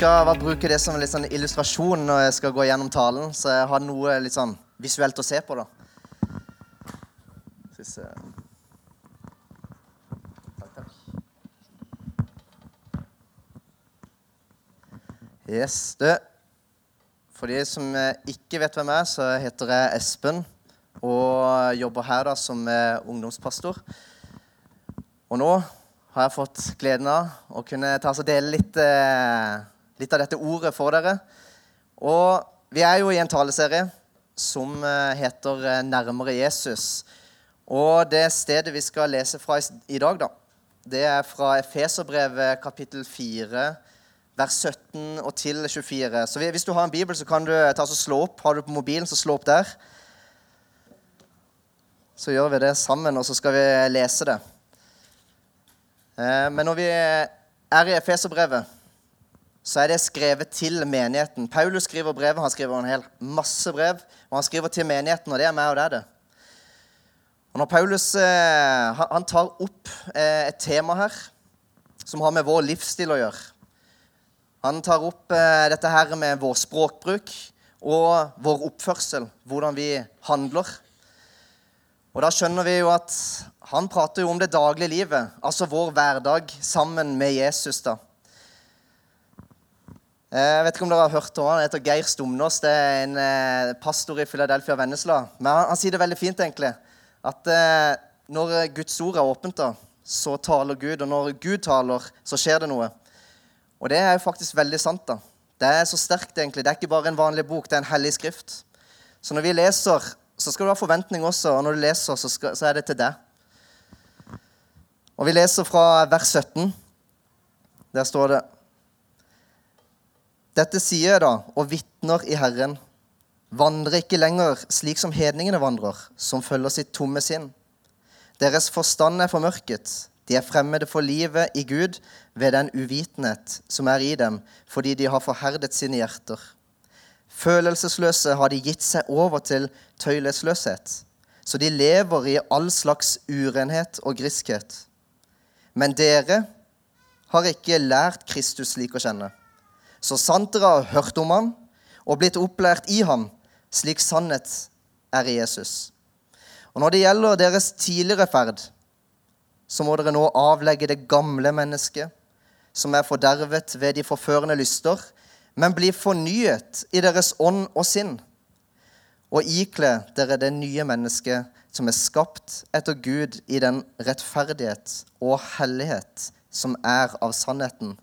Skal bare bruke det som litt sånn illustrasjon når jeg skal gå gjennom talen, så jeg har noe litt sånn visuelt å se på, da. Skal vi Takk, takk. Yes, du. For de som ikke vet hvem jeg er, så heter jeg Espen og jobber her da som ungdomspastor. Og nå har jeg fått gleden av å kunne ta og dele litt, eh, litt av dette ordet for dere. Og vi er jo i en taleserie som eh, heter eh, 'Nærmere Jesus'. Og det stedet vi skal lese fra i, dag, da, det er fra Efeserbrevet kapittel 4, vers 17 og til 24. Så hvis du har en bibel, så kan du ta og slå opp. Har du på mobilen, så slå opp der. Så gjør vi det sammen, og så skal vi lese det. Men når vi er i Efeserbrevet, så er det skrevet til menigheten. Paulus skriver brevet, han skriver en hel masse brev, og han skriver til menigheten, og det er meg, og det er det. Og når Paulus han tar opp et tema her som har med vår livsstil å gjøre Han tar opp dette her med vår språkbruk og vår oppførsel, hvordan vi handler. Og da skjønner vi jo at han prater jo om det daglige livet, altså vår hverdag sammen med Jesus. da. Jeg vet ikke om dere har hørt om han. Heter Geir Stumnås. Det er en eh, pastor i Philadelphia Vennesla. Men han, han, sier det veldig fint, egentlig. At eh, når Guds ord er åpent, da, så taler Gud. Og når Gud taler, så skjer det noe. Og det er jo faktisk veldig sant. da. Det er så sterkt, egentlig. Det er ikke bare en vanlig bok, det er en hellig skrift. Så når vi leser, så skal du ha forventning også. Og når du leser, så, skal, så er det til deg. Og vi leser fra vers 17. Der står det Dette sier jeg da, og vitner i Herren. Vandrer ikke lenger slik som hedningene vandrer, som følger sitt tomme sinn. Deres forstand er formørket. De er fremmede for livet i Gud ved den uvitenhet som er i dem, fordi de har forherdet sine hjerter. Følelsesløse har de gitt seg over til tøylesløshet, så de lever i all slags urenhet og griskhet. Men dere har ikke lært Kristus slik å kjenne. Så sant dere har hørt om ham og blitt opplært i ham, slik sannhet er i Jesus. Og når det gjelder deres tidligere ferd, så må dere nå avlegge det gamle mennesket, som er fordervet ved de forførende lyster, men bli fornyet i deres ånd og sinn, og ikle dere det nye mennesket, som er skapt etter Gud i den rettferdighet og hellighet som er av sannheten.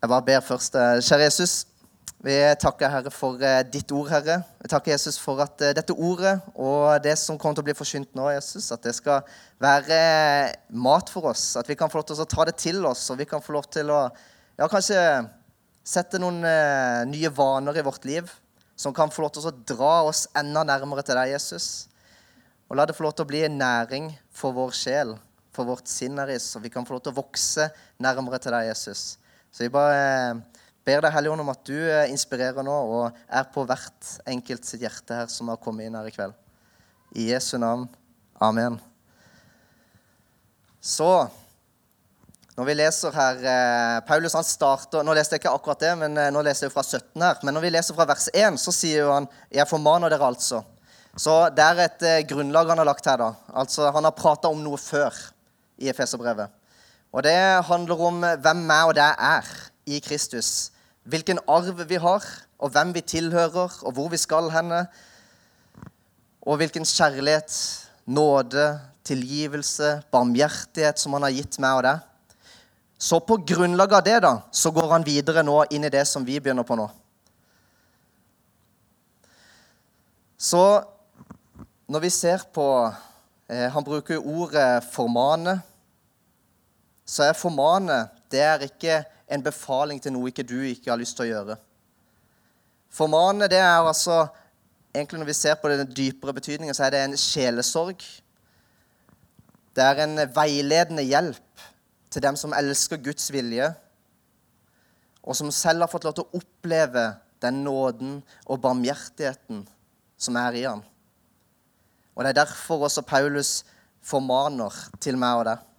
Jeg bare ber først. Eh, kjære Jesus, vi takker Herre for eh, ditt ord, Herre. Vi takker Jesus for at eh, dette ordet og det som kommer til å bli forsynt nå, Jesus, at det skal være mat for oss. At vi kan få lov til å ta det til oss, og vi kan få lov til å ja, kanskje sette noen nye vaner i vårt liv som kan få lov til å dra oss enda nærmere til deg, Jesus. Og la det få lov til å bli en næring for vår sjel, for vårt sinn, så vi kan få lov til å vokse nærmere til deg, Jesus. Så jeg bare eh, ber deg, Hellige Ånd, om at du eh, inspirerer nå og er på hvert enkelt sitt hjerte her som har kommet inn her i kveld. I Jesu navn. Amen. Så når vi leser her eh, Paulus han starter, Nå leste jeg ikke akkurat det, men nå leser jeg fra 17 her. Men når vi leser fra vers 1, så sier jo han 'Jeg formaner dere altså'. Så det er et grunnlag han har lagt her. da. Altså, Han har prata om noe før i Efeserbrevet. Og det handler om hvem meg og deg er i Kristus. Hvilken arv vi har, og hvem vi tilhører, og hvor vi skal henne. Og hvilken kjærlighet, nåde, tilgivelse, barmhjertighet som han har gitt meg og deg. Så på grunnlag av det da, så går han videre nå inn i det som vi begynner på nå. Så når vi ser på eh, Han bruker ordet 'formane'. Så er 'formane' det er ikke en befaling til noe ikke du ikke har lyst til å gjøre. Formane det er altså egentlig Når vi ser på den dypere betydningen, så er det en sjelesorg. Det er en veiledende hjelp til dem som elsker Guds vilje, og som selv har fått lov til å oppleve den nåden og barmhjertigheten som er i ham. Og Det er derfor også Paulus formaner til meg og deg.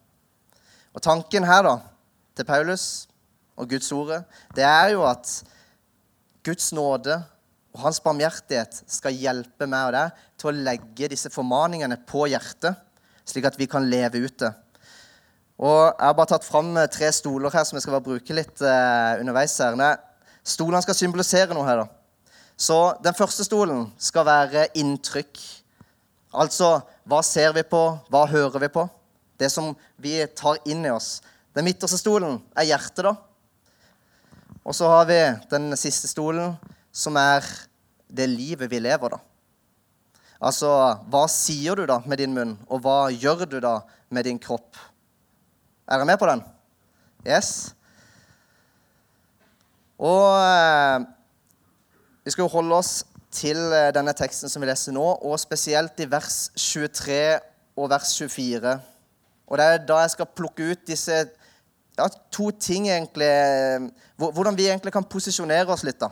Og tanken her da, til Paulus og Guds ordet, det er jo at Guds nåde og hans barmhjertighet skal hjelpe meg og deg til å legge disse formaningene på hjertet, slik at vi kan leve ut det. Og Jeg har bare tatt fram eh, tre stoler her som jeg skal bare bruke litt eh, underveis. her. Stolene skal symbolisere noe her. da. Så Den første stolen skal være inntrykk. Altså hva ser vi på, hva hører vi på? Det som vi tar inn i oss. Den midterste stolen er hjertet, da. Og så har vi den siste stolen, som er det livet vi lever, da. Altså, hva sier du da med din munn, og hva gjør du da med din kropp? Er dere med på den? Yes? Og eh, vi skal jo holde oss til eh, denne teksten som vi leser nå, og spesielt i vers 23 og vers 24. Og det er da jeg skal plukke ut disse ja, to ting, egentlig Hvordan vi egentlig kan posisjonere oss litt, da.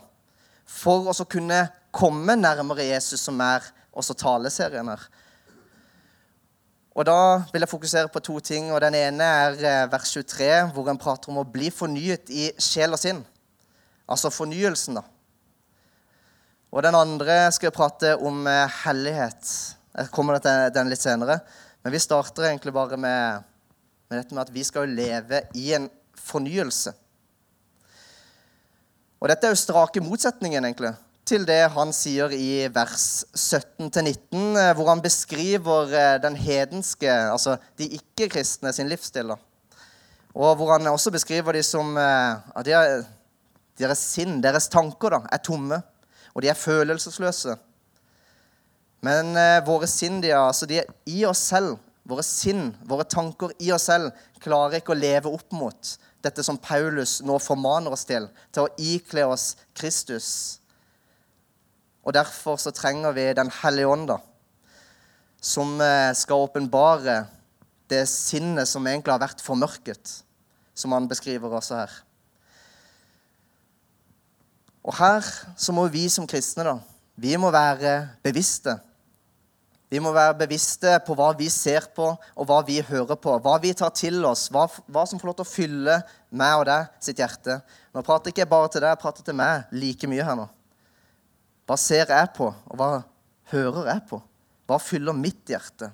For å kunne komme nærmere Jesus, som er også taleserien her. Og Da vil jeg fokusere på to ting. og Den ene er eh, vers 23, hvor en prater om å bli fornyet i sjel og sinn. Altså fornyelsen, da. Og den andre skal jeg prate om eh, hellighet. Jeg kommer til den litt senere. Men vi starter egentlig bare med med dette med at vi skal leve i en fornyelse. Og Dette er jo strake motsetningen egentlig, til det han sier i vers 17-19, eh, hvor han beskriver eh, den hedenske, altså de ikke-kristne sin livsstil. Og hvor han også beskriver de som eh, ja, er, Deres sinn, deres tanker, da, er tomme, og de er følelsesløse. Men våre sinn de altså, de er i oss selv Våre sinn, våre tanker i oss selv, klarer ikke å leve opp mot dette som Paulus nå formaner oss til, til å ikle oss Kristus. Og Derfor så trenger vi Den hellige ånd, da, som eh, skal åpenbare det sinnet som egentlig har vært formørket, som han beskriver også her. Og her så må vi som kristne da, vi må være bevisste vi må være bevisste på hva vi ser på, og hva vi hører på. Hva vi tar til oss, hva, hva som får lov til å fylle meg og deg sitt hjerte. Nå prater ikke jeg bare til deg, jeg prater til meg like mye her nå. Hva ser jeg på, og hva hører jeg på? Hva fyller mitt hjerte?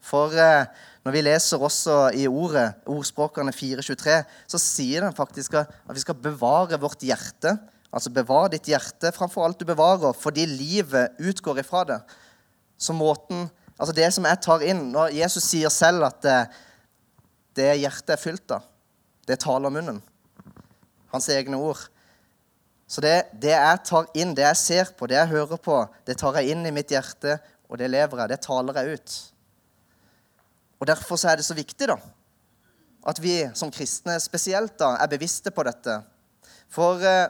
For eh, når vi leser også i ordet, ordspråkene 4.23, så sier den faktisk at vi skal bevare vårt hjerte. Altså bevare ditt hjerte framfor alt du bevarer, fordi livet utgår ifra det. Så måten, altså Det som jeg tar inn Når Jesus sier selv at det, det hjertet er fylt av, det taler munnen. Hans egne ord. Så det, det, jeg tar inn, det jeg ser på, det jeg hører på, det tar jeg inn i mitt hjerte, og det lever jeg. Det taler jeg ut. Og Derfor er det så viktig da, at vi som kristne spesielt da, er bevisste på dette. For eh,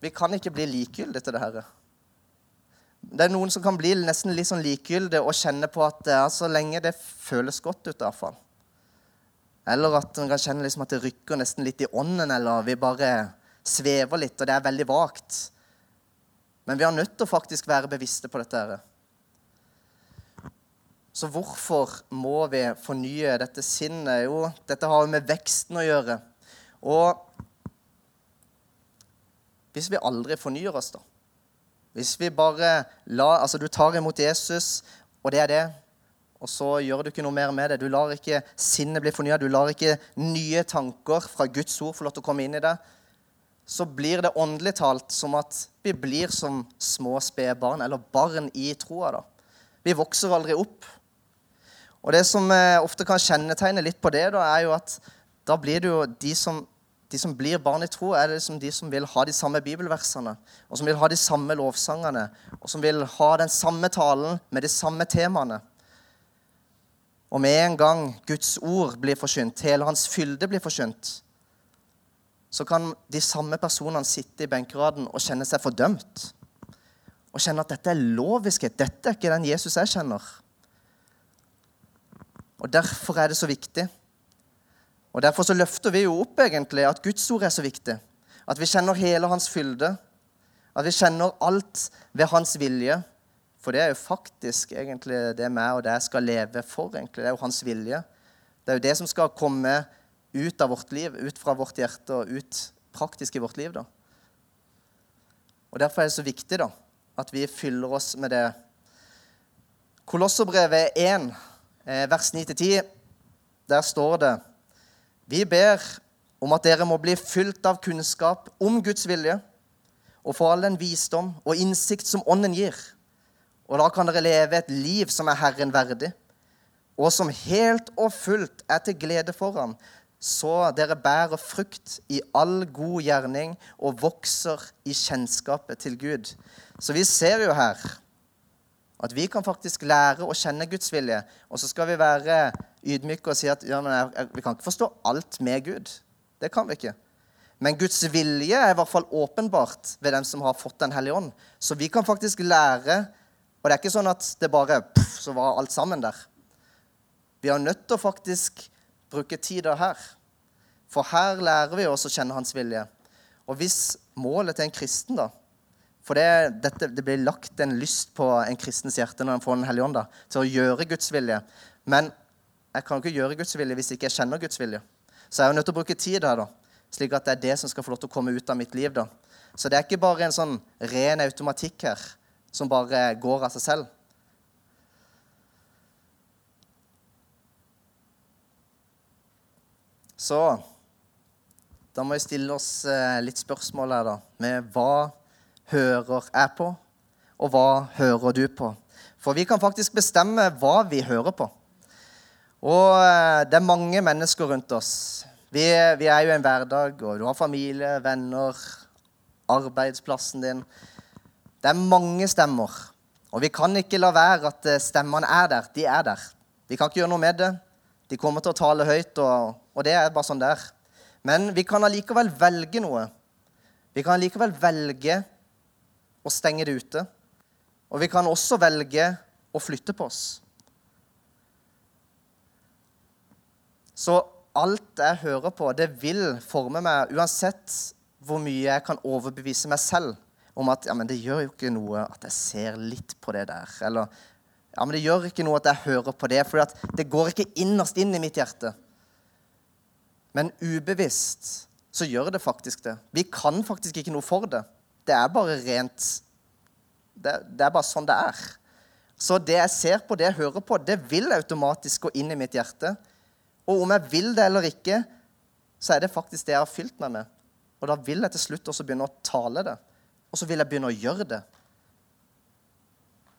vi kan ikke bli likegyldige til det her. Det er noen som kan bli nesten litt sånn likegyldige og kjenne på at ja, så lenge det føles godt ut, iallfall. Eller at en kan kjenne liksom at det rykker nesten litt i ånden, eller vi bare svever litt, og det er veldig vagt. Men vi har nødt til å faktisk være bevisste på dette. her. Så hvorfor må vi fornye dette sinnet? Jo, dette har jo med veksten å gjøre. Og hvis vi aldri fornyer oss, da hvis vi bare la, altså Du tar imot Jesus, og det er det. Og så gjør du ikke noe mer med det. Du lar ikke sinnet bli fornya. Du lar ikke nye tanker fra Guds ord få lov til å komme inn i det. Så blir det åndelig talt som at vi blir som små spedbarn, eller barn i troa. da. Vi vokser aldri opp. Og det som eh, ofte kan kjennetegne litt på det, da, er jo at da blir det jo de som de som blir barn i tro, er liksom de som vil ha de samme bibelversene, og som vil ha de samme lovsangene, og som vil ha den samme talen med de samme temaene. Og med en gang Guds ord blir forkynt, hele hans fylde blir forkynt, så kan de samme personene sitte i benkeraden og kjenne seg fordømt. Og kjenne at dette er loviskhet. Dette er ikke den Jesus jeg kjenner. Og Derfor er det så viktig og Derfor så løfter vi jo opp egentlig at Guds ord er så viktig. At vi kjenner hele hans fylde. At vi kjenner alt ved hans vilje. For det er jo faktisk egentlig det meg og deg skal leve for. egentlig. Det er jo hans vilje. Det er jo det som skal komme ut av vårt liv, ut fra vårt hjerte og ut praktisk i vårt liv. da. Og Derfor er det så viktig da, at vi fyller oss med det. Kolosserbrevet 1, eh, vers 9-10, der står det Vi ber om at dere må bli fylt av kunnskap om Guds vilje, og få all den visdom og innsikt som Ånden gir. Og da kan dere leve et liv som er Herren verdig, og som helt og fullt er til glede for Ham, så dere bærer frukt i all god gjerning og vokser i kjennskapet til Gud. Så vi ser jo her at vi kan faktisk lære å kjenne Guds vilje. Og så skal vi være ydmyke og si at ja, jeg, jeg, vi kan ikke forstå alt med Gud. Det kan vi ikke. Men Guds vilje er i hvert fall åpenbart ved dem som har fått Den hellige ånd. Så vi kan faktisk lære Og det er ikke sånn at det bare puff, så var alt sammen der. Vi er nødt til å faktisk bruke tida her. For her lærer vi oss å kjenne hans vilje. Og hvis målet til en kristen da, For det, dette, det blir lagt en lyst på en kristens hjerte når han får Den hellige ånd, til å gjøre Guds vilje. Men jeg kan ikke gjøre Guds vilje hvis ikke jeg kjenner Guds vilje. Så jeg er jo nødt til å bruke tid her, da, slik at det er det som skal få lov til å komme ut av mitt liv. da. Så det er ikke bare en sånn ren automatikk her som bare går av seg selv. Så da må vi stille oss eh, litt spørsmål her, da. Med hva hører jeg på, og hva hører du på? For vi kan faktisk bestemme hva vi hører på. Og eh, det er mange mennesker rundt oss. Vi, vi er jo i en hverdag, og du har familie, venner, arbeidsplassen din. Det er mange stemmer. Og vi kan ikke la være at eh, stemmene er der. De er der. Vi kan ikke gjøre noe med det. De kommer til å tale høyt, og, og det er bare sånn det er. Men vi kan allikevel velge noe. Vi kan allikevel velge å stenge det ute. Og vi kan også velge å flytte på oss. Så alt jeg hører på, det vil forme meg, uansett hvor mye jeg kan overbevise meg selv om at ja, men det gjør jo ikke noe at jeg ser litt på det der. Eller ja, men det gjør ikke noe at jeg hører på det, for det går ikke innerst inn i mitt hjerte. Men ubevisst så gjør det faktisk det. Vi kan faktisk ikke noe for det. Det er bare rent det, det, er bare sånn det er. Så det jeg ser på, det jeg hører på, det vil automatisk gå inn i mitt hjerte. Og om jeg vil det eller ikke, så er det faktisk det jeg har fylt meg med. Og da vil jeg til slutt også begynne å tale det. Og så vil jeg begynne å gjøre det.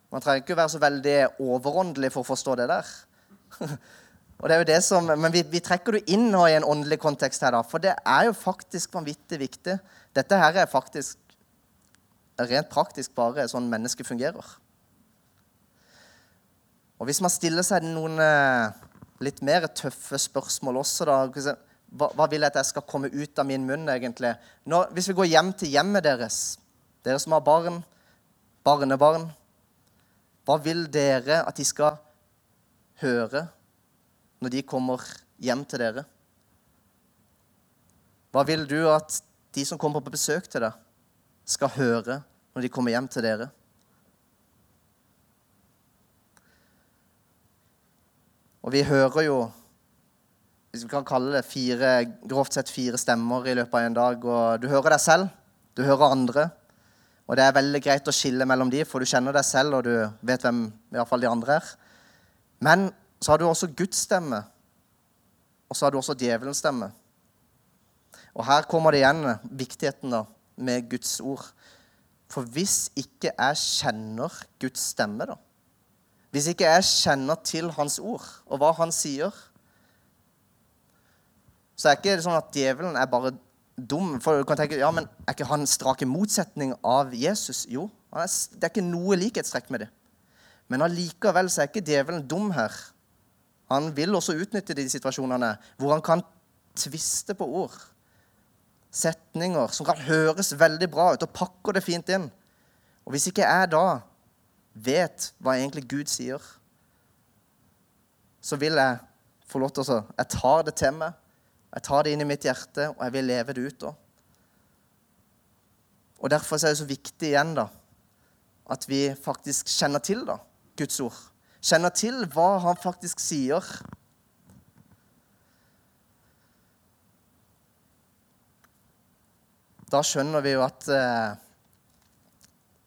Man trenger ikke være så veldig overåndelig for å forstå det der. Og det er jo det som, Men vi, vi trekker det inn i en åndelig kontekst her, da. For det er jo faktisk vanvittig viktig. Dette her er faktisk rent praktisk bare sånn mennesket fungerer. Og hvis man stiller seg noen eh, litt mer tøffe spørsmål også, da hva, hva vil jeg at jeg skal komme ut av min munn, egentlig? Nå, hvis vi går hjem til hjemmet deres, dere som har barn, barnebarn hva vil dere at de skal høre når de kommer hjem til dere? Hva vil du at de som kommer på besøk til deg, skal høre når de kommer hjem til dere? Og vi hører jo hvis vi kan kalle det fire, grovt sett fire stemmer i løpet av en dag. og Du hører deg selv, du hører andre, og det er veldig greit å skille mellom de, for du kjenner deg selv, og du vet hvem i fall de andre er. Men så har du også Guds stemme, og så har du også djevelens stemme. Og her kommer det igjen viktigheten da, med Guds ord. For hvis ikke jeg kjenner Guds stemme, da Hvis ikke jeg kjenner til Hans ord og hva Han sier, så er det ikke sånn at djevelen er bare dum. For du kan tenke, ja, men Er ikke han strake motsetning av Jesus? Jo, det er ikke noe likhetstrekk med det. Men allikevel så er ikke djevelen dum her. Han vil også utnytte de situasjonene hvor han kan tviste på ord. Setninger som kan høres veldig bra ut, og pakker det fint inn. Og hvis ikke jeg da vet hva egentlig Gud sier, så vil jeg få lov til å Jeg tar det til meg. Jeg tar det inn i mitt hjerte, og jeg vil leve det ut da. Og Derfor er det så viktig igjen da, at vi faktisk kjenner til da, Guds ord. Kjenner til hva han faktisk sier. Da skjønner vi jo at eh,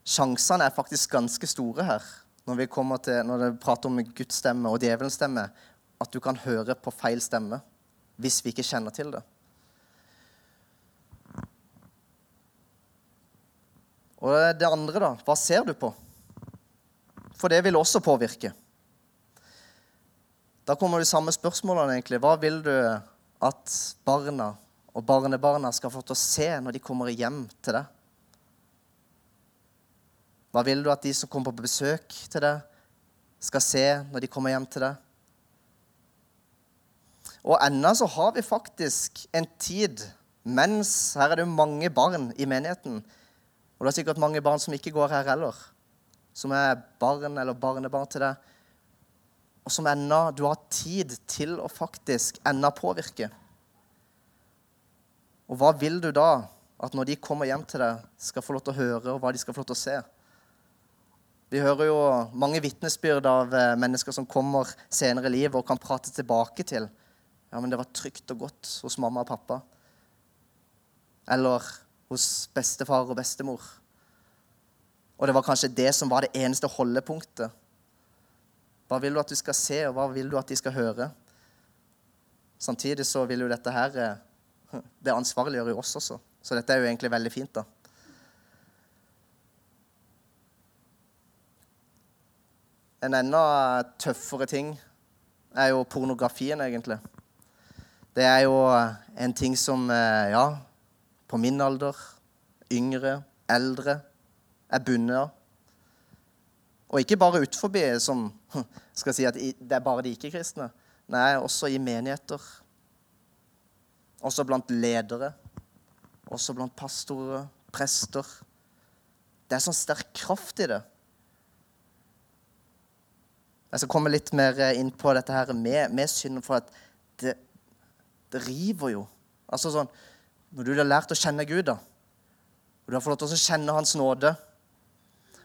sjansene er faktisk ganske store her når vi kommer til, når det prater om Guds stemme og djevelens stemme, at du kan høre på feil stemme hvis vi ikke kjenner til det. Og det andre, da. Hva ser du på? For det vil også påvirke. Da kommer de samme spørsmålene, egentlig. Hva vil du at barna og barnebarna skal få til å se når de kommer hjem til deg? Hva vil du at de som kommer på besøk til deg, skal se når de kommer hjem til deg? Og ennå så har vi faktisk en tid mens Her er det jo mange barn i menigheten. Og det er sikkert mange barn som ikke går her heller. Som er barn eller barnebarn til deg. Og som ennå du har tid til å faktisk ennå påvirke. Og hva vil du da at når de kommer hjem til deg, skal få lov til å høre, og hva de skal få lov til å se? Vi hører jo mange vitnesbyrd av eh, mennesker som kommer senere i livet og kan prate tilbake til ja, men det var trygt og godt hos mamma og pappa. Eller hos bestefar og bestemor. Og det var kanskje det som var det eneste holdepunktet. Hva vil du at du skal se, og hva vil du at de skal høre? Samtidig så vil jo dette her eh, Det ansvarliggjør jo oss også. Så dette er jo egentlig veldig fint, da. En enda tøffere ting er jo pornografien, egentlig. Det er jo en ting som, eh, ja, på min alder, yngre, eldre, er bundet av. Og ikke bare utenfor, som skal si at det er bare de ikke-kristne. Nei, også i menigheter. Også blant ledere. Også blant pastorer, prester. Det er sånn sterk kraft i det. Jeg skal komme litt mer inn på dette her med, med synd, for at det, det river jo. Altså sånn, Når du har lært å kjenne Gud, da, og du har fått lov til å kjenne Hans nåde,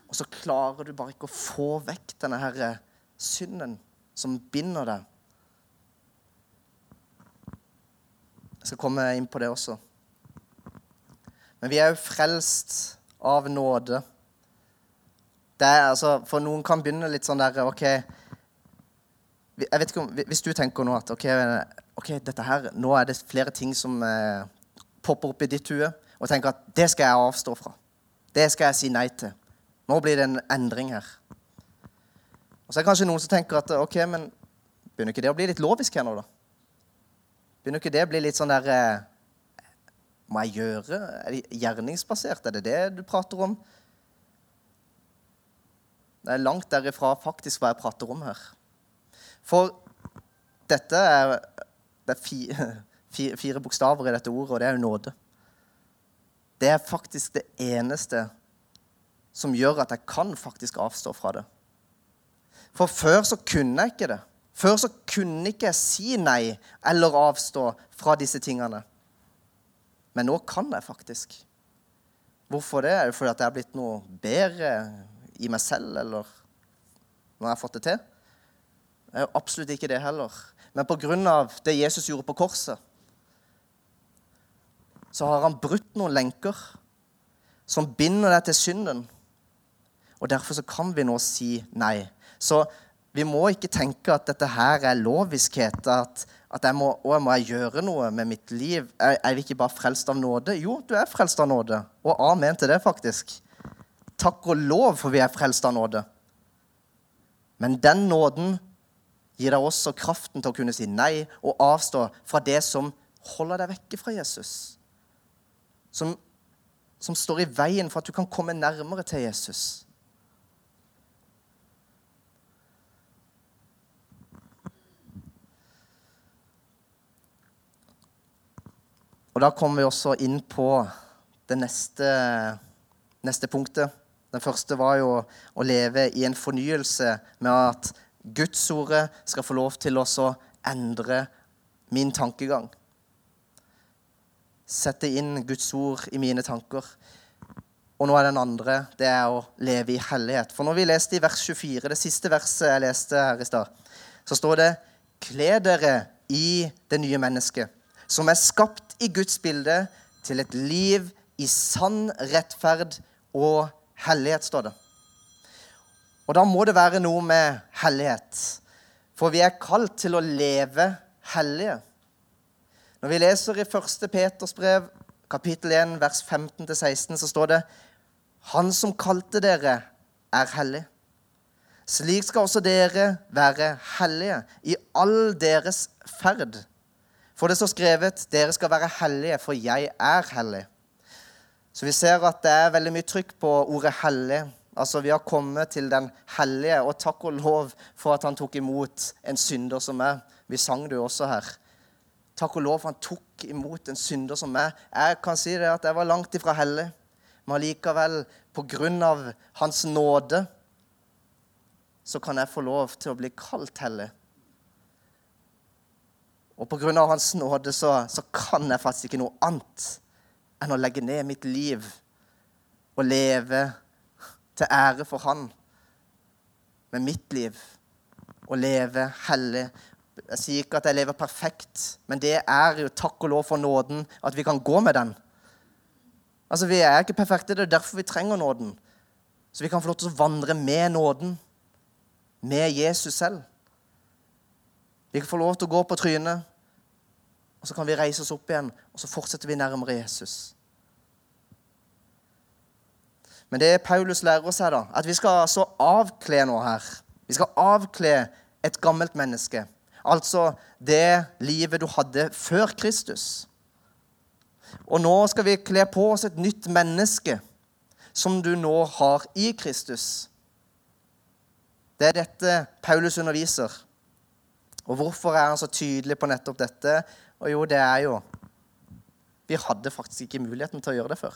og så klarer du bare ikke å få vekk denne her eh, synden som binder deg Jeg skal komme inn på det også. Men vi er jo frelst av nåde. Er, altså, for noen kan begynne litt sånn der OK jeg vet ikke om, Hvis du tenker nå at ok, dette her, nå er det flere ting som eh, popper opp i ditt hue, og tenker at det skal jeg avstå fra. Det skal jeg si nei til. Nå blir det en endring her. Og så er det kanskje noen som tenker at ok, men begynner ikke det å bli litt lovisk her nå, da? Begynner ikke det å bli litt sånn der eh, Må jeg gjøre? Er det gjerningsbasert? Er det det du prater om? Det er langt derifra faktisk hva jeg prater om her. For dette er det er fire, fire, bokstaver i dette ordet, og det er jo nåde. Det er faktisk det eneste som gjør at jeg kan faktisk avstå fra det. For før så kunne jeg ikke det. Før så kunne ikke jeg si nei eller avstå fra disse tingene. Men nå kan jeg faktisk. Hvorfor det? Er det fordi at jeg er blitt noe bedre i meg selv, eller når jeg har fått det til? Jeg er absolutt ikke det heller. Men pga. det Jesus gjorde på korset, så har han brutt noen lenker som binder deg til synden. Og derfor så kan vi nå si nei. Så vi må ikke tenke at dette her er loviskhet. At, at jeg må, å, må jeg gjøre noe med mitt liv? Er, er vi ikke bare frelst av nåde? Jo, du er frelst av nåde. Og amen til det, faktisk. Takk og lov for vi er frelst av nåde. Men den nåden gir deg også kraften til å kunne si nei og avstå fra det som holder deg vekke fra Jesus. Som, som står i veien for at du kan komme nærmere til Jesus. Og Da kommer vi også inn på det neste, neste punktet. Den første var jo å leve i en fornyelse med at Gudsordet skal få lov til å endre min tankegang. Sette inn Guds ord i mine tanker. Og nå er den andre det er å leve i hellighet. For når vi leste i vers 24, det siste verset jeg leste her i stad, så står det Kle dere i det nye mennesket, som er skapt i Guds bilde til et liv i sann rettferd og hellighet, står det. Og da må det være noe med hellighet. For vi er kalt til å leve hellige. Når vi leser i 1. Peters brev, kapittel 1, vers 15-16, så står det Han som kalte dere, er hellig. Slik skal også dere være hellige i all deres ferd. For det står skrevet, dere skal være hellige, for jeg er hellig. Så vi ser at det er veldig mye trykk på ordet hellig. Altså, Vi har kommet til den hellige, og takk og lov for at han tok imot en synder som meg. Vi sang det jo også her. Takk og lov for han tok imot en synder som meg. Jeg kan si det at jeg var langt ifra hellig, men allikevel, på grunn av Hans nåde, så kan jeg få lov til å bli kalt hellig. Og på grunn av Hans nåde så, så kan jeg faktisk ikke noe annet enn å legge ned mitt liv og leve til ære for Han med mitt liv. Og leve hellig. Jeg sier ikke at jeg lever perfekt, men det er jo takk og lov for nåden at vi kan gå med den. Altså, Vi er ikke perfekte, det er derfor vi trenger nåden. Så vi kan få lov til å vandre med nåden, med Jesus selv. Vi kan få lov til å gå på trynet, og så kan vi reise oss opp igjen, og så fortsetter vi nærmere Jesus. Men det Paulus lærer oss her, da, at vi skal altså avkle noe her. Vi skal avkle et gammelt menneske. Altså det livet du hadde før Kristus. Og nå skal vi kle på oss et nytt menneske som du nå har i Kristus. Det er dette Paulus underviser. Og hvorfor er han så tydelig på nettopp dette? Og jo, det er jo Vi hadde faktisk ikke muligheten til å gjøre det før.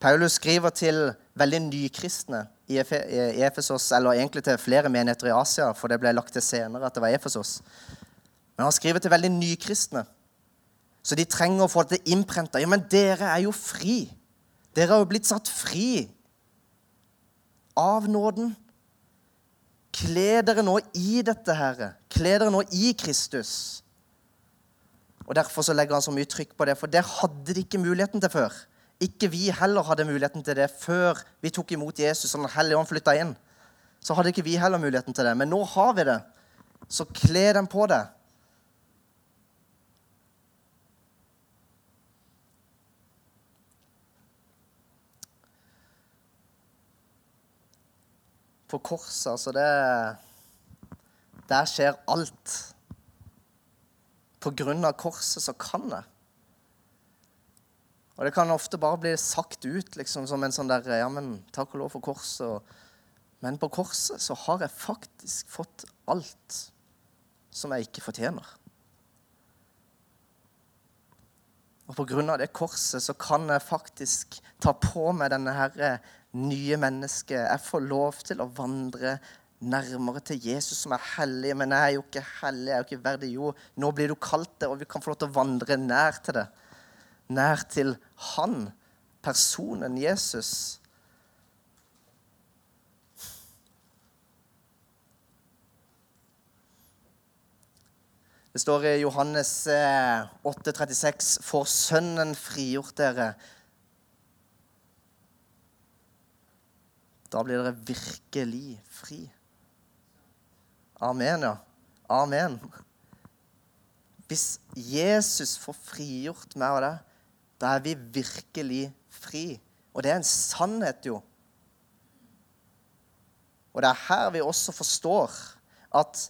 Paulus skriver til veldig nykristne i Efesos, eller egentlig til flere menigheter i Asia, for det ble lagt til senere at det var Efesos. Men han skriver til veldig nykristne. Så de trenger å få det innprenta. Ja, men dere er jo fri. Dere har jo blitt satt fri av nåden. Kle dere nå i dette, Herre. Kle dere nå i Kristus. Og Derfor så legger han så mye trykk på det, for det hadde de ikke muligheten til før. Ikke vi heller hadde muligheten til det før vi tok imot Jesus og Den hellige ånd flytta inn. Så hadde ikke vi heller muligheten til det. Men nå har vi det. Så kle dem på det. På korset, altså det Der skjer alt. På grunn av korset så kan jeg. Og det kan ofte bare bli sagt ut liksom, som en sånn der Ja, men takk og lov for korset. Men på korset så har jeg faktisk fått alt som jeg ikke fortjener. Og på grunn av det korset så kan jeg faktisk ta på meg denne her nye mennesket. Jeg får lov til å vandre nærmere til Jesus som er hellig. Men jeg er jo ikke hellig, jeg er jo ikke verdig. Jo, nå blir du kalt det, og vi kan få lov til å vandre nær til det nær til han, personen Jesus. Det står i Johannes 8,36.: eh, For Sønnen frigjort dere. Da blir dere virkelig fri. Amen, ja. Amen. Hvis Jesus får frigjort meg og deg, da er vi virkelig fri. Og det er en sannhet, jo. Og det er her vi også forstår at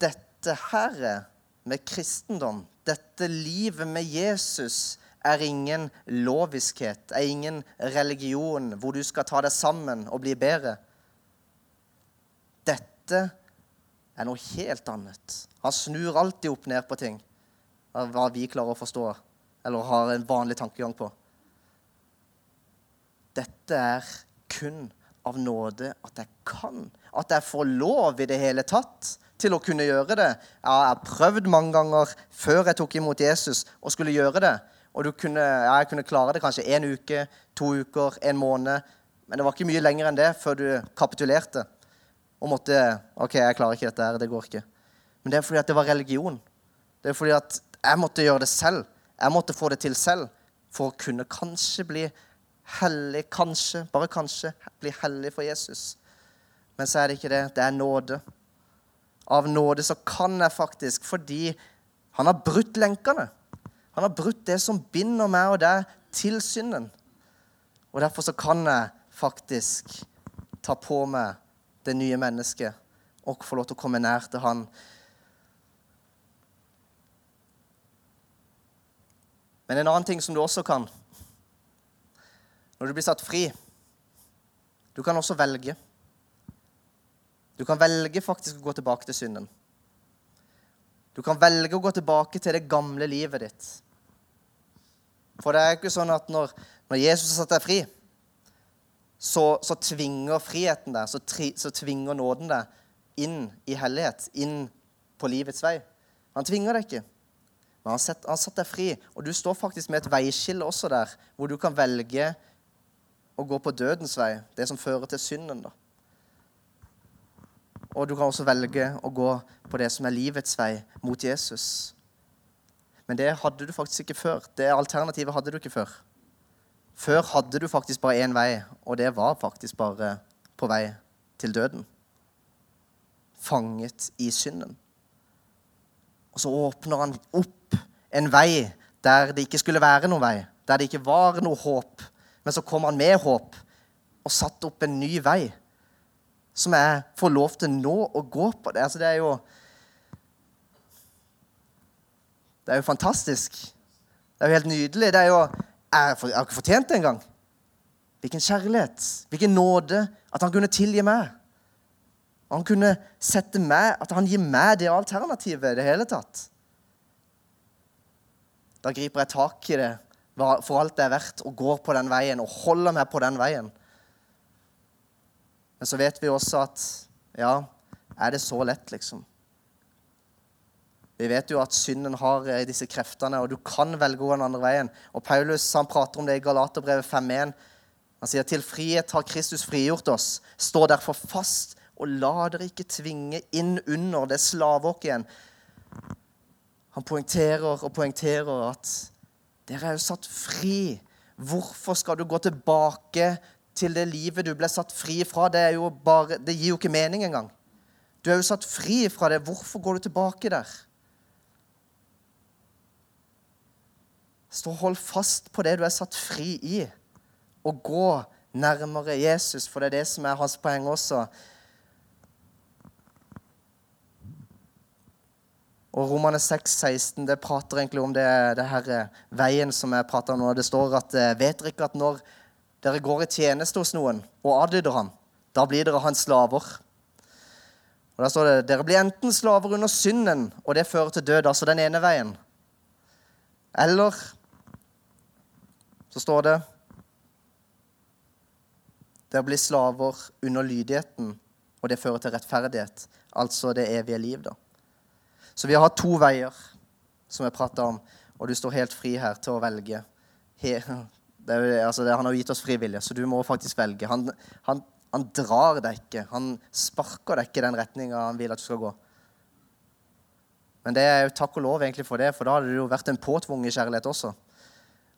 dette her med kristendom, dette livet med Jesus, er ingen loviskhet, er ingen religion hvor du skal ta deg sammen og bli bedre. Dette er noe helt annet. Han snur alltid opp ned på ting av hva vi klarer å forstå eller har en vanlig tankegang på. Dette er kun av nåde at jeg kan. At jeg får lov i det hele tatt til å kunne gjøre det. Jeg har prøvd mange ganger før jeg tok imot Jesus og skulle gjøre det. Og kunne, jeg kunne klare det kanskje én uke, to uker, en måned. Men det var ikke mye lenger enn det før du kapitulerte og måtte OK, jeg klarer ikke dette her. Det går ikke. Men det er fordi at det var religion. Det er fordi at jeg måtte gjøre det selv. Jeg måtte få det til selv for å kunne kanskje bli hellig, kanskje, bare kanskje, bli hellig for Jesus. Men så er det ikke det. Det er nåde. Av nåde så kan jeg faktisk, fordi han har brutt lenkene. Han har brutt det som binder meg og deg til synden. Og derfor så kan jeg faktisk ta på meg det nye mennesket og få lov til å komme nær til han. Men en annen ting som du også kan når du blir satt fri Du kan også velge. Du kan velge faktisk å gå tilbake til synden. Du kan velge å gå tilbake til det gamle livet ditt. For det er ikke sånn at når, når Jesus har satt deg fri, så, så tvinger friheten deg, så, tri, så, tvinger nåden deg inn i hellighet, inn på livets vei. Han tvinger deg ikke. Men han har satt deg fri, og du står faktisk med et veiskille også der, hvor du kan velge å gå på dødens vei, det som fører til synden. da. Og du kan også velge å gå på det som er livets vei, mot Jesus. Men det hadde du faktisk ikke før. Det alternativet hadde du ikke før. Før hadde du faktisk bare én vei, og det var faktisk bare på vei til døden. Fanget i synden. Og så åpner han opp en vei der det ikke skulle være noen vei, der det ikke var noe håp. Men så kom han med håp og satte opp en ny vei som jeg får lov til nå å gå på. Det, altså, det er jo Det er jo fantastisk. Det er jo helt nydelig. Det er jo, jeg, har ikke fortjent det engang. Hvilken kjærlighet, hvilken nåde at han kunne tilgi meg. Han kunne sette meg, At han gir meg det alternativet i det hele tatt. Da griper jeg tak i det for alt det er verdt, og går på den veien og holder meg på den veien. Men så vet vi også at ja, er det så lett, liksom? Vi vet jo at synden har eh, disse kreftene, og du kan velge å gå den andre veien. Og Paulus han prater om det i Galaterbrevet 5.1. Han sier til frihet har Kristus frigjort oss. Stå derfor fast, og la dere ikke tvinge inn under det slaveåket igjen. Han poengterer og poengterer at dere er jo satt fri. Hvorfor skal du gå tilbake til det livet du ble satt fri fra, det, bare, det gir jo ikke mening engang. Du er jo satt fri fra det. Hvorfor går du tilbake der? Og hold fast på det du er satt fri i, og gå nærmere Jesus, for det er det som er hans poeng også. Og Romane 6, 16, det prater egentlig om det, det her veien som jeg prater om nå. Det står at eh, vet dere ikke at når dere går i tjeneste hos noen og adlyder ham. Da blir dere hans slaver. Og Da står det dere blir enten slaver under synden, og det fører til død, altså den ene veien. Eller så står det dere blir slaver under lydigheten, og det fører til rettferdighet, altså det evige liv. da. Så vi har hatt to veier som jeg prata om, og du står helt fri her til å velge er, altså, det, han har gitt oss frivillige, så du må faktisk velge. Han, han, han drar deg ikke. Han sparker deg ikke i den retninga han vil at du skal gå. Men det er jo takk og lov egentlig for det, for da hadde det jo vært en påtvunget kjærlighet også.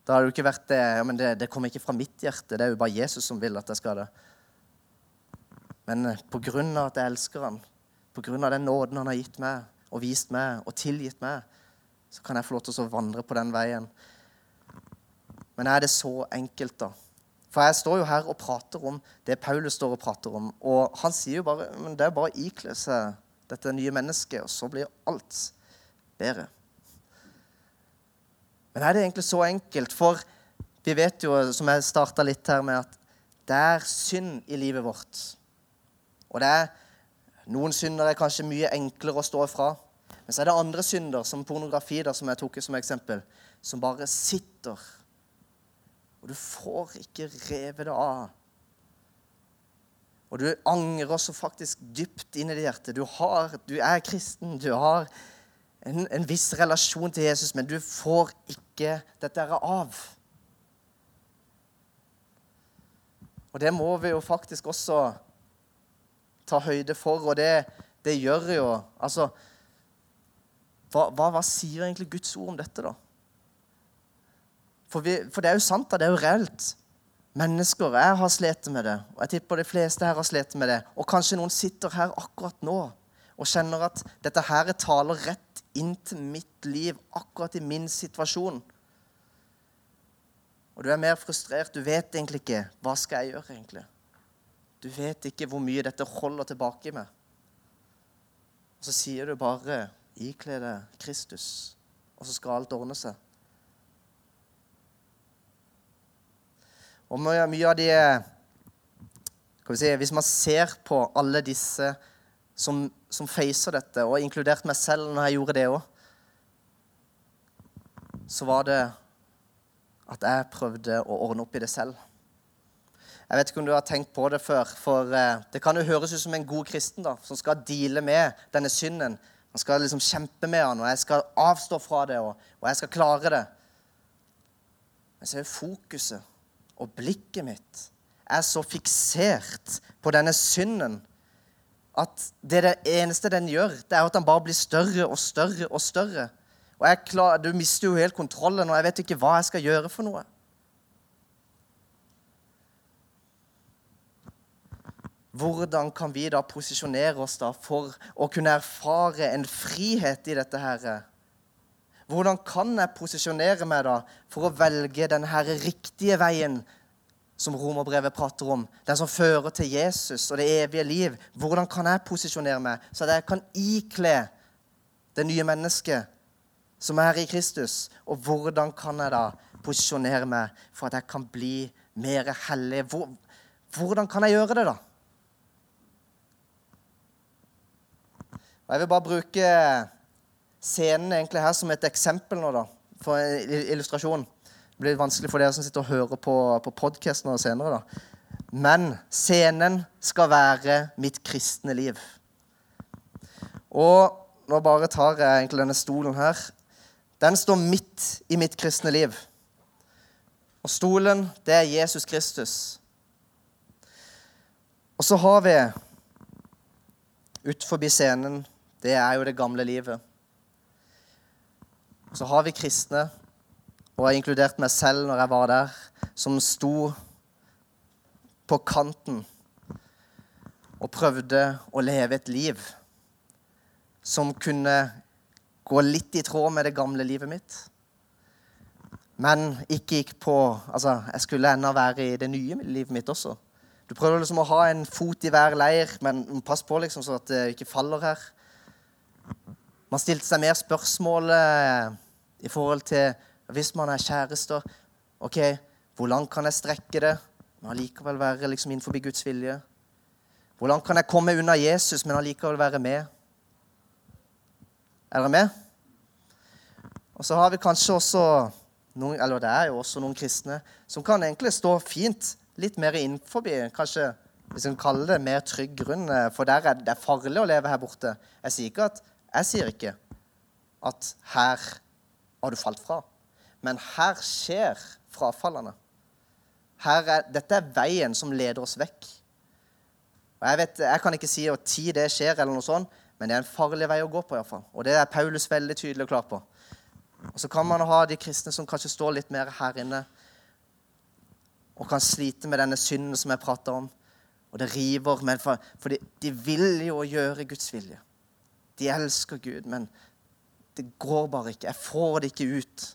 Da hadde det jo ikke vært det, ja, men det, det kommer ikke fra mitt hjerte. Det er jo bare Jesus som vil at jeg skal det. Men eh, på grunn av at jeg elsker han, på grunn av den nåden han har gitt meg og vist meg og tilgitt meg, så kan jeg få lov til å vandre på den veien. Men er det så enkelt, da? For jeg står jo her og prater om det Paulus står og prater om. Og han sier jo bare men det er bare å ikle seg dette nye mennesket, og så blir alt bedre. Men er det egentlig så enkelt? For vi vet jo, som jeg starta litt her med, at det er synd i livet vårt. Og det er noen synder er kanskje mye enklere å stå ifra. Men så er det andre synder, som pornografi, da, som jeg tok som eksempel, som bare sitter og du får ikke revet det av. Og du angrer også faktisk dypt inn i det hjertet. Du, har, du er kristen, du har en, en, viss relasjon til Jesus, men du får ikke dette av. Og det må vi jo faktisk også ta høyde for, og det, det gjør jo Altså hva, hva, hva sier egentlig Guds ord om dette, da? For, vi, for det er jo sant, da. Det er jo reelt. Mennesker. Jeg har slitt med det, og jeg tipper de fleste her har slitt med det. Og kanskje noen sitter her akkurat nå og kjenner at dette her taler rett inn til mitt liv, akkurat i min situasjon. Og du er mer frustrert. Du vet egentlig ikke hva skal jeg gjøre egentlig. Du vet ikke hvor mye dette holder tilbake med. Og så sier du bare 'ikle deg Kristus', og så skal alt ordne seg. Og mye av de si, Hvis man ser på alle disse som, som facer dette, og inkludert meg selv når jeg gjorde det òg, så var det at jeg prøvde å ordne opp i det selv. Jeg vet ikke om du har tenkt på det før, for eh, det kan jo høres ut som en god kristen da, som skal deale med denne synden. Han skal liksom kjempe med han, og jeg skal avstå fra det, og, og jeg skal klare det. Men så er fokuset og blikket mitt er så fiksert på denne synden at det, det eneste den gjør, det er at den bare blir større og større og større. Og klar, Du mister jo helt kontrollen, og jeg vet ikke hva jeg skal gjøre for noe. Hvordan kan vi da posisjonere oss da for å kunne erfare en frihet i dette? her? Hvordan kan jeg posisjonere meg da for å velge denne riktige veien som romerbrevet prater om, den som fører til Jesus og det evige liv? Hvordan kan jeg posisjonere meg så at jeg kan ikle det nye mennesket som er i Kristus? Og hvordan kan jeg da posisjonere meg for at jeg kan bli mer hellig? Hvordan kan jeg gjøre det, da? Og Jeg vil bare bruke scenen egentlig her som et eksempel nå, da, for en illustrasjon. Det blir vanskelig for dere som sitter og hører på, på podkasten senere. da. Men scenen skal være mitt kristne liv. Og nå bare tar jeg egentlig denne stolen her. Den står midt i mitt kristne liv. Og stolen, det er Jesus Kristus. Og så har vi ut forbi scenen det er jo det gamle livet. Så har vi kristne, og jeg har inkludert meg selv når jeg var der, som sto på kanten og prøvde å leve et liv som kunne gå litt i tråd med det gamle livet mitt. Men ikke gikk på Altså, jeg skulle ennå være i det nye livet mitt også. Du prøver liksom å ha en fot i hver leir, men pass på liksom så at det ikke faller her. Man stilte seg mer spørsmål i forhold til hvis man er kjærester. OK, hvor langt kan jeg strekke det, men allikevel være liksom innenfor Guds vilje? Hvor langt kan jeg komme unna Jesus, men allikevel være med? Er dere med? Og så har vi kanskje også noen, eller det er jo også noen kristne som kan egentlig stå fint litt mer innenfor, kanskje hvis en kaller det mer trygg grunn, eh, for der er det er farlig å leve her borte. Jeg sier ikke at jeg sier ikke at her har du falt fra, men her skjer frafallene. Her er, dette er veien som leder oss vekk. Og Jeg vet, jeg kan ikke si at tid det skjer, eller noe sånt, men det er en farlig vei å gå på. I hvert fall. Og det er Paulus veldig tydelig og klar på. Og Så kan man ha de kristne som kanskje står litt mer her inne og kan slite med denne synden som jeg prater om. Og det river, for, for de, de vil jo gjøre Guds vilje. De elsker Gud, men det går bare ikke. Jeg får det ikke ut.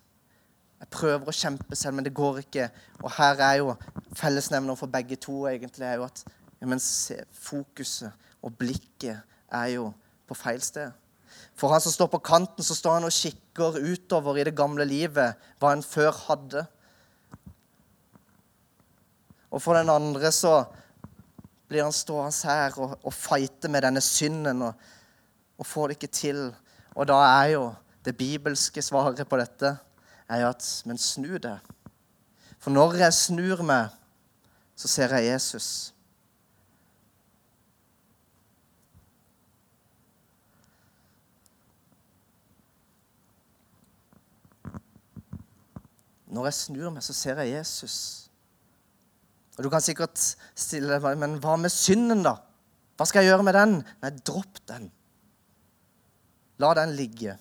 Jeg prøver å kjempe selv, men det går ikke. Og her er jo fellesnevner for begge to egentlig er jo at se, fokuset og blikket er jo på feil sted. For han som står på kanten, så står han og kikker utover i det gamle livet, hva han før hadde. Og for den andre så blir han stående her og, og fighte med denne synden. og og får det ikke til. Og da er jo det bibelske svaret på dette er jo at Men snu det. For når jeg snur meg, så ser jeg Jesus. Når jeg snur meg, så ser jeg Jesus. Og Du kan sikkert stille deg men hva med synden, da? Hva skal jeg gjøre med den? Nei, dropp den. La den ligge,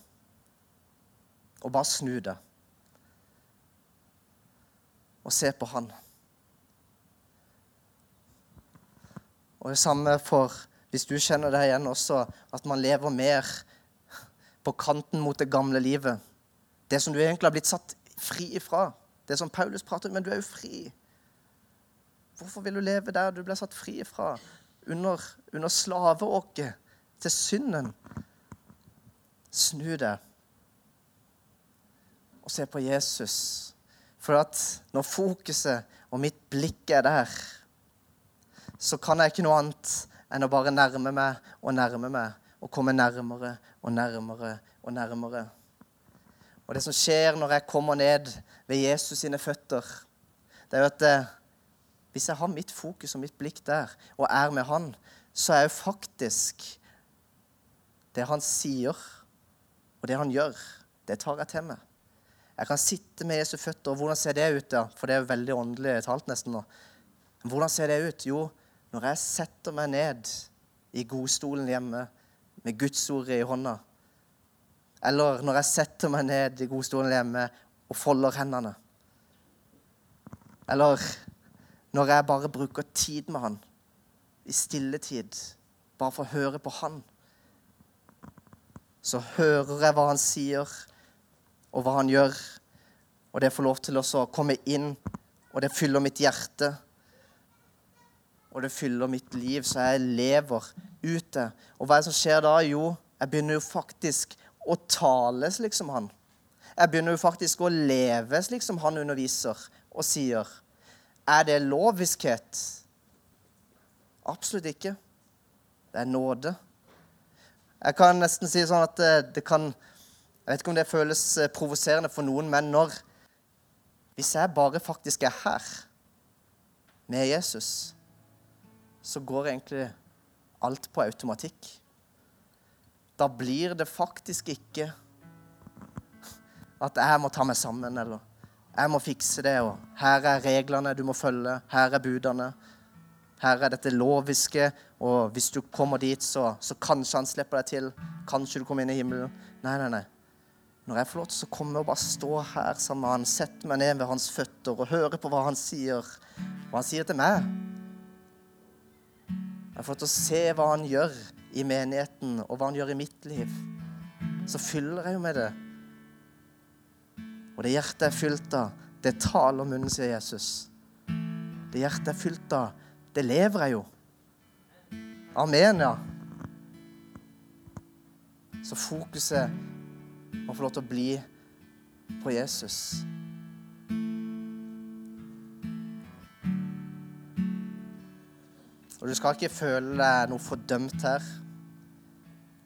og bare snu det. Og se på Han. Og det samme for hvis du kjenner det igjen også, at man lever mer på kanten mot det gamle livet. Det som du egentlig har blitt satt fri ifra. Det som Paulus prater om, men du er jo fri. Hvorfor vil du leve der du ble satt fri ifra? Under, under slaveåket til synden. Snu deg og se på Jesus. For at når fokuset og mitt blikk er der, så kan jeg ikke noe annet enn å bare nærme meg og nærme meg og komme nærmere og nærmere og nærmere. Og det som skjer når jeg kommer ned ved Jesus sine føtter, det er jo at eh, hvis jeg har mitt fokus og mitt blikk der og er med han, så er jo faktisk det han sier, og det han gjør, det tar jeg til meg. Jeg kan sitte med Jesu føtter. Hvordan ser det ut? da? For det er jo veldig åndelig talt nesten nå. Hvordan ser det ut? Jo, når jeg setter meg ned i godstolen hjemme med Guds ord i hånda, eller når jeg setter meg ned i godstolen hjemme og folder hendene, eller når jeg bare bruker tid med han, i stilletid, bare for å høre på han, så hører jeg hva han sier, og hva han gjør, og det får lov til å komme inn, og det fyller mitt hjerte og det fyller mitt liv, så jeg lever ute. Og hva er det som skjer da? Jo, jeg begynner jo faktisk å tale slik som han. Jeg begynner jo faktisk å leve slik som han underviser og sier. Er det loviskhet? Absolutt ikke. Det er nåde. Jeg kan nesten si sånn at det kan Jeg vet ikke om det føles eh, provoserende for noen, men når Hvis jeg bare faktisk er her med Jesus så går egentlig alt på automatikk. Da blir det faktisk ikke at jeg må ta meg sammen, eller jeg må fikse det, og her er reglene du må følge, her er budene. Her er dette loviske, og hvis du kommer dit, så, så kanskje han slipper deg til. Kanskje du kommer inn i himmelen. Nei, nei, nei. Når jeg får lov til å komme og bare stå her sammen med han, sette meg ned ved hans føtter og høre på hva han sier, hva han sier til meg jeg har fått å se hva han gjør i menigheten, og hva han gjør i mitt liv. Så fyller jeg jo med det. Og det hjertet er fylt av, det taler munnen, sier Jesus. Det hjertet er fylt av, det lever jeg jo. Amen, ja. Så fokuset må få lov til å bli på Jesus. Og du skal ikke føle deg noe fordømt her.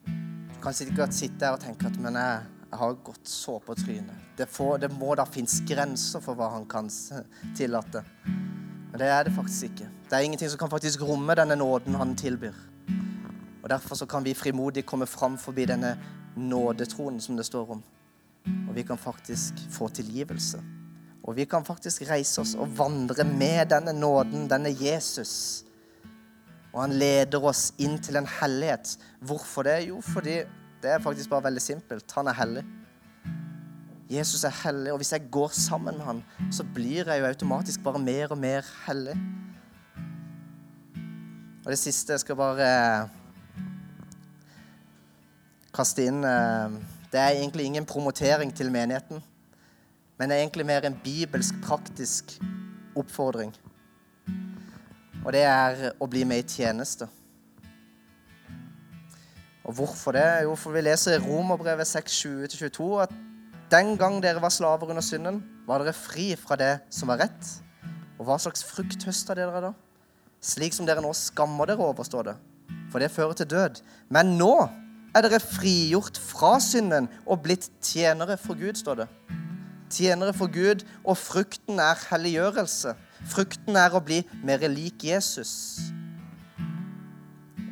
Du kan sikkert sitte her og tenke at men jeg, jeg har gått så på trynet. Det, får, det må da finnes grenser for hva han kan tillate. Men det er det faktisk ikke. Det er ingenting som kan faktisk romme denne nåden han tilbyr. Og Derfor så kan vi frimodig komme fram forbi denne nådetronen som det står om. Og vi kan faktisk få tilgivelse. Og vi kan faktisk reise oss og vandre med denne nåden, denne Jesus og han leder oss inn til en hellighet. Hvorfor det? Jo, fordi det er faktisk bare veldig simpelt. Han er hellig. Jesus er hellig, og hvis jeg går sammen med han, så blir jeg jo automatisk bare mer og mer hellig. Og det siste jeg skal bare kaste inn eh, Det er egentlig ingen promotering til menigheten, men det er egentlig mer en bibelsk, praktisk oppfordring. Og det er å bli med i tjeneste. Og hvorfor det? Jo, for vi leser i Romerbrevet 6, 20-22 at den gang dere var slaver under synden, var dere fri fra det som var rett. Og hva slags frukt høsta dere da? Slik som dere nå skammer dere over, står det. For det fører til død. Men nå er dere frigjort fra synden og blitt tjenere for Gud, står det. Tjenere for Gud, og frukten er helliggjørelse. Frukten er å bli mer lik Jesus.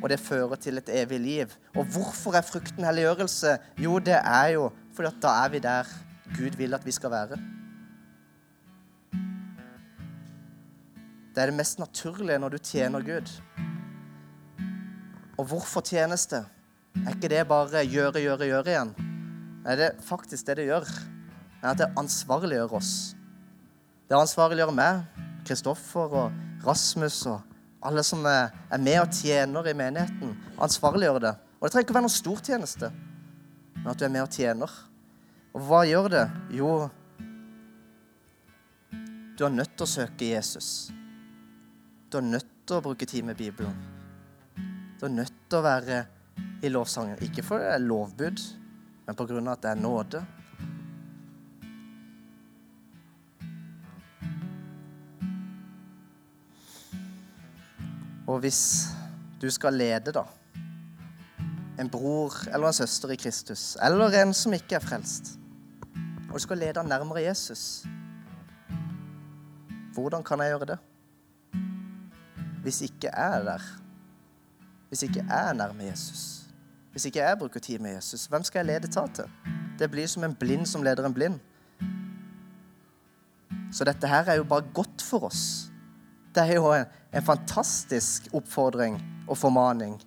Og det fører til et evig liv. Og hvorfor er frukten helliggjørelse? Jo, det er jo fordi at da er vi der Gud vil at vi skal være. Det er det mest naturlige når du tjener Gud. Og hvorfor tjenes det? Er ikke det bare gjøre, gjøre, gjøre igjen? Nei, det er faktisk det det gjør. er at det ansvarliggjør oss Det ansvarliggjør meg, Kristoffer og Rasmus og alle som er med og tjener i menigheten. Ansvarliggjør det. Og det trenger ikke være noen stor tjeneste, men at du er med og tjener. Og hva gjør det? Jo, du er nødt til å søke Jesus. Du er nødt til å bruke tid med Bibelen. Du er nødt til å være i lovsangen. Ikke for det er lovbud, men på grunn av at det er nåde. Og hvis du skal lede, da, en bror eller en søster i Kristus, eller en som ikke er frelst, og du skal lede han nærmere Jesus, hvordan kan jeg gjøre det? Hvis ikke jeg er der, hvis ikke jeg er nærme Jesus, hvis ikke jeg bruker tid med Jesus, hvem skal jeg lede ta til? Det blir som en blind som leder en blind. Så dette her er jo bare godt for oss. Det er jo en, en fantastisk oppfordring og formaning.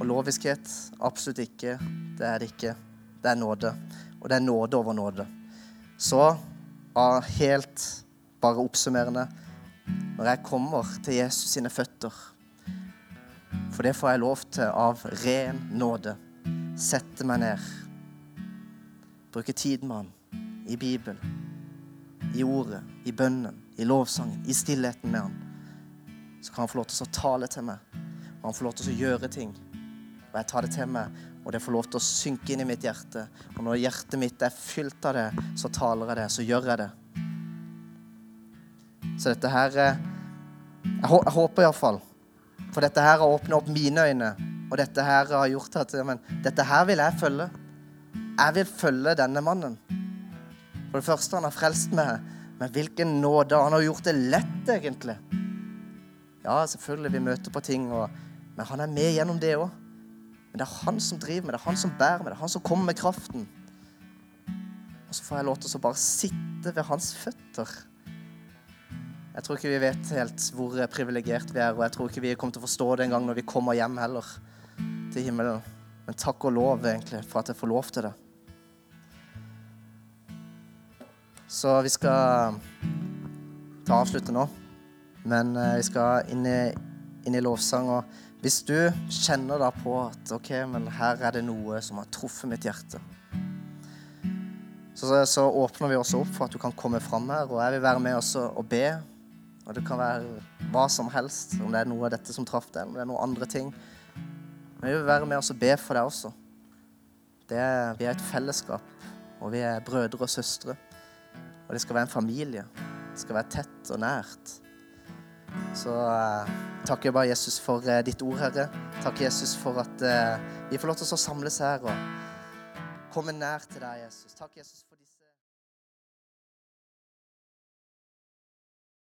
Og loviskhet? Absolutt ikke. Det er det ikke. Det er nåde. Og det er nåde over nåde. Så av helt bare oppsummerende Når jeg kommer til Jesus sine føtter For det får jeg lov til av ren nåde. Sette meg ned Bruke tid med han i Bibelen, i ordet, i bønnen, i lovsangen, i stillheten med han. Så kan han få lov til å tale til meg, og han får lov til å gjøre ting. Og jeg tar det til meg, og det får lov til å synke inn i mitt hjerte. Og når hjertet mitt er fylt av det, så taler jeg det, så gjør jeg det. Så dette her Jeg, jeg håper iallfall. For dette her har åpna opp mine øyne, og dette her har gjort at men, dette her vil jeg følge. Jeg vil følge denne mannen. For det første, han har frelst meg. Men hvilken nåde. Han har gjort det lett, egentlig. Ja, selvfølgelig, vi møter på ting, og, men han er med gjennom det òg. Men det er han som driver med det, er han som bærer med det, er han som kommer med kraften. Og så får jeg lov til å bare sitte ved hans føtter. Jeg tror ikke vi vet helt hvor privilegert vi er, og jeg tror ikke vi kommer til å forstå det engang når vi kommer hjem heller, til himmelen. Men takk og lov egentlig for at jeg får lov til det. Så vi skal ta avslutte nå. Men eh, vi skal inn i, inn i lovsang. Og hvis du kjenner da på at ok, men her er det noe som har truffet mitt hjerte, så, så åpner vi også opp for at du kan komme fram her. Og jeg vil være med også og be. Og det kan være hva som helst, om det er noe av dette som traff deg, om det er noen andre ting. Men vi vil være med oss og be for deg også. Er, vi er et fellesskap, og vi er brødre og søstre. Og det skal være en familie. Det skal være tett og nært. Så eh, takker jeg bare Jesus for eh, ditt ord, Herre. Takk Jesus for at eh, vi får lov til å samles her og komme nær til deg, Jesus. Takk Jesus for